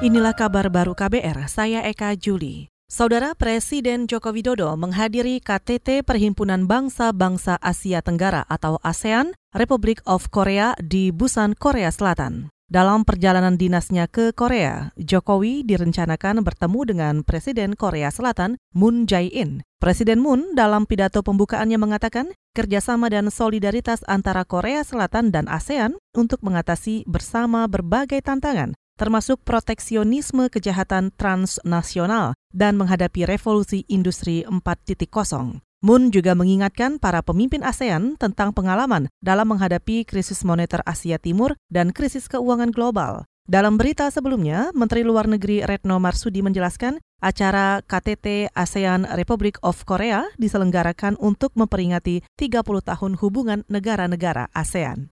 Inilah kabar baru KBR, saya Eka Juli. Saudara Presiden Joko Widodo menghadiri KTT Perhimpunan Bangsa-Bangsa Asia Tenggara atau ASEAN Republic of Korea di Busan, Korea Selatan. Dalam perjalanan dinasnya ke Korea, Jokowi direncanakan bertemu dengan Presiden Korea Selatan Moon Jae-in. Presiden Moon dalam pidato pembukaannya mengatakan kerjasama dan solidaritas antara Korea Selatan dan ASEAN untuk mengatasi bersama berbagai tantangan termasuk proteksionisme kejahatan transnasional dan menghadapi revolusi industri 4.0. Moon juga mengingatkan para pemimpin ASEAN tentang pengalaman dalam menghadapi krisis moneter Asia Timur dan krisis keuangan global. Dalam berita sebelumnya, Menteri Luar Negeri Retno Marsudi menjelaskan acara KTT ASEAN Republic of Korea diselenggarakan untuk memperingati 30 tahun hubungan negara-negara ASEAN.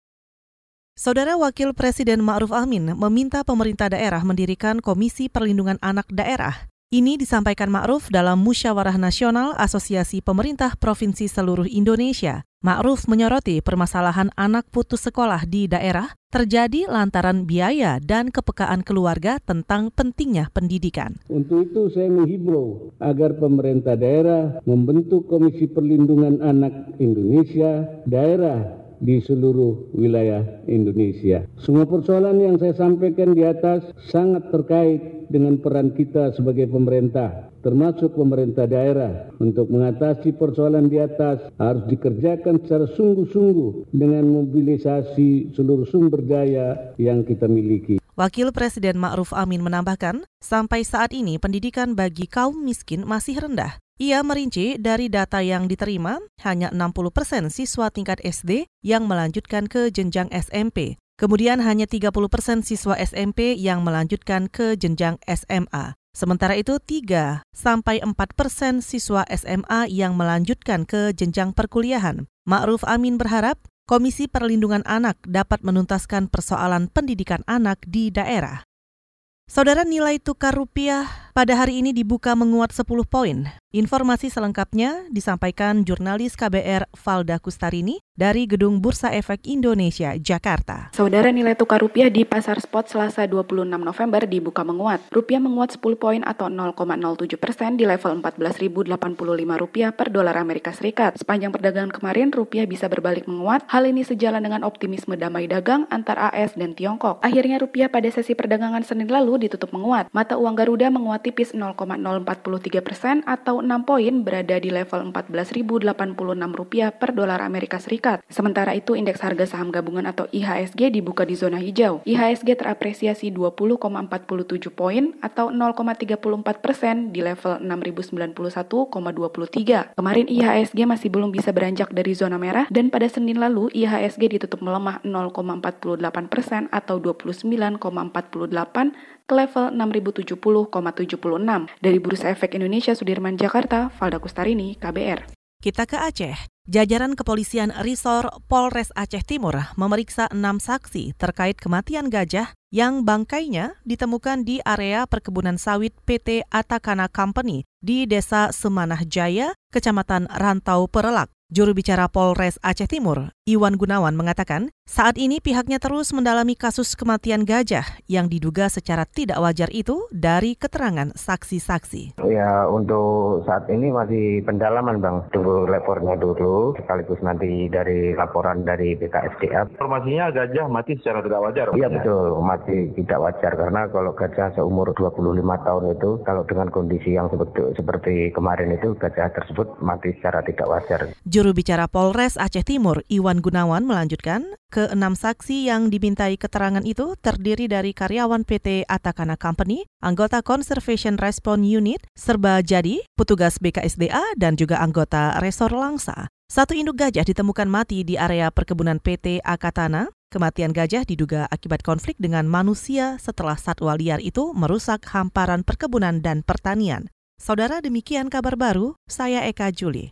Saudara Wakil Presiden Ma'ruf Amin meminta pemerintah daerah mendirikan Komisi Perlindungan Anak Daerah. Ini disampaikan Ma'ruf dalam Musyawarah Nasional Asosiasi Pemerintah Provinsi Seluruh Indonesia. Ma'ruf menyoroti permasalahan anak putus sekolah di daerah terjadi lantaran biaya dan kepekaan keluarga tentang pentingnya pendidikan. Untuk itu saya menghimbau agar pemerintah daerah membentuk Komisi Perlindungan Anak Indonesia daerah di seluruh wilayah Indonesia. Semua persoalan yang saya sampaikan di atas sangat terkait dengan peran kita sebagai pemerintah, termasuk pemerintah daerah. Untuk mengatasi persoalan di atas harus dikerjakan secara sungguh-sungguh dengan mobilisasi seluruh sumber daya yang kita miliki. Wakil Presiden Ma'ruf Amin menambahkan, sampai saat ini pendidikan bagi kaum miskin masih rendah. Ia merinci dari data yang diterima, hanya 60 persen siswa tingkat SD yang melanjutkan ke jenjang SMP. Kemudian hanya 30 persen siswa SMP yang melanjutkan ke jenjang SMA. Sementara itu 3 sampai 4 persen siswa SMA yang melanjutkan ke jenjang perkuliahan. Ma'ruf Amin berharap Komisi Perlindungan Anak dapat menuntaskan persoalan pendidikan anak di daerah. Saudara nilai tukar rupiah pada hari ini dibuka menguat 10 poin. Informasi selengkapnya disampaikan jurnalis KBR Valda Kustarini dari Gedung Bursa Efek Indonesia, Jakarta. Saudara nilai tukar rupiah di pasar spot Selasa 26 November dibuka menguat. Rupiah menguat 10 poin atau 0,07 persen di level 14.085 rupiah per dolar Amerika Serikat. Sepanjang perdagangan kemarin, rupiah bisa berbalik menguat. Hal ini sejalan dengan optimisme damai dagang antar AS dan Tiongkok. Akhirnya rupiah pada sesi perdagangan Senin lalu ditutup menguat. Mata uang Garuda menguat tipis 0,043 persen atau 6 poin berada di level 14.086 rupiah per dolar Amerika Serikat. Sementara itu indeks harga saham gabungan atau IHSG dibuka di zona hijau. IHSG terapresiasi 20,47 poin atau 0,34 persen di level 6.091,23. Kemarin IHSG masih belum bisa beranjak dari zona merah dan pada Senin lalu IHSG ditutup melemah 0,48 persen atau 29,48 ke level 6070,76. Dari Bursa Efek Indonesia Sudirman Jakarta, Valda Kustarini, KBR. Kita ke Aceh. Jajaran kepolisian Risor Polres Aceh Timur memeriksa enam saksi terkait kematian gajah yang bangkainya ditemukan di area perkebunan sawit PT Atakana Company di Desa Semanah Jaya, Kecamatan Rantau Perelak. Juru bicara Polres Aceh Timur, Iwan Gunawan mengatakan, saat ini pihaknya terus mendalami kasus kematian gajah yang diduga secara tidak wajar itu dari keterangan saksi-saksi. Ya, untuk saat ini masih pendalaman Bang. Tunggu lapornya dulu, sekaligus nanti dari laporan dari BKSDA. Informasinya gajah mati secara tidak wajar? Iya betul, mati tidak wajar. Karena kalau gajah seumur 25 tahun itu, kalau dengan kondisi yang seperti, seperti kemarin itu, gajah tersebut mati secara tidak wajar. Juru bicara Polres Aceh Timur, Iwan Gunawan melanjutkan, keenam saksi yang dimintai keterangan itu terdiri dari karyawan PT Atakana Company, anggota Conservation Response Unit, serba jadi, petugas BKSDA, dan juga anggota Resor Langsa. Satu induk gajah ditemukan mati di area perkebunan PT Akatana. Kematian gajah diduga akibat konflik dengan manusia setelah satwa liar itu merusak hamparan perkebunan dan pertanian. Saudara demikian kabar baru, saya Eka Juli.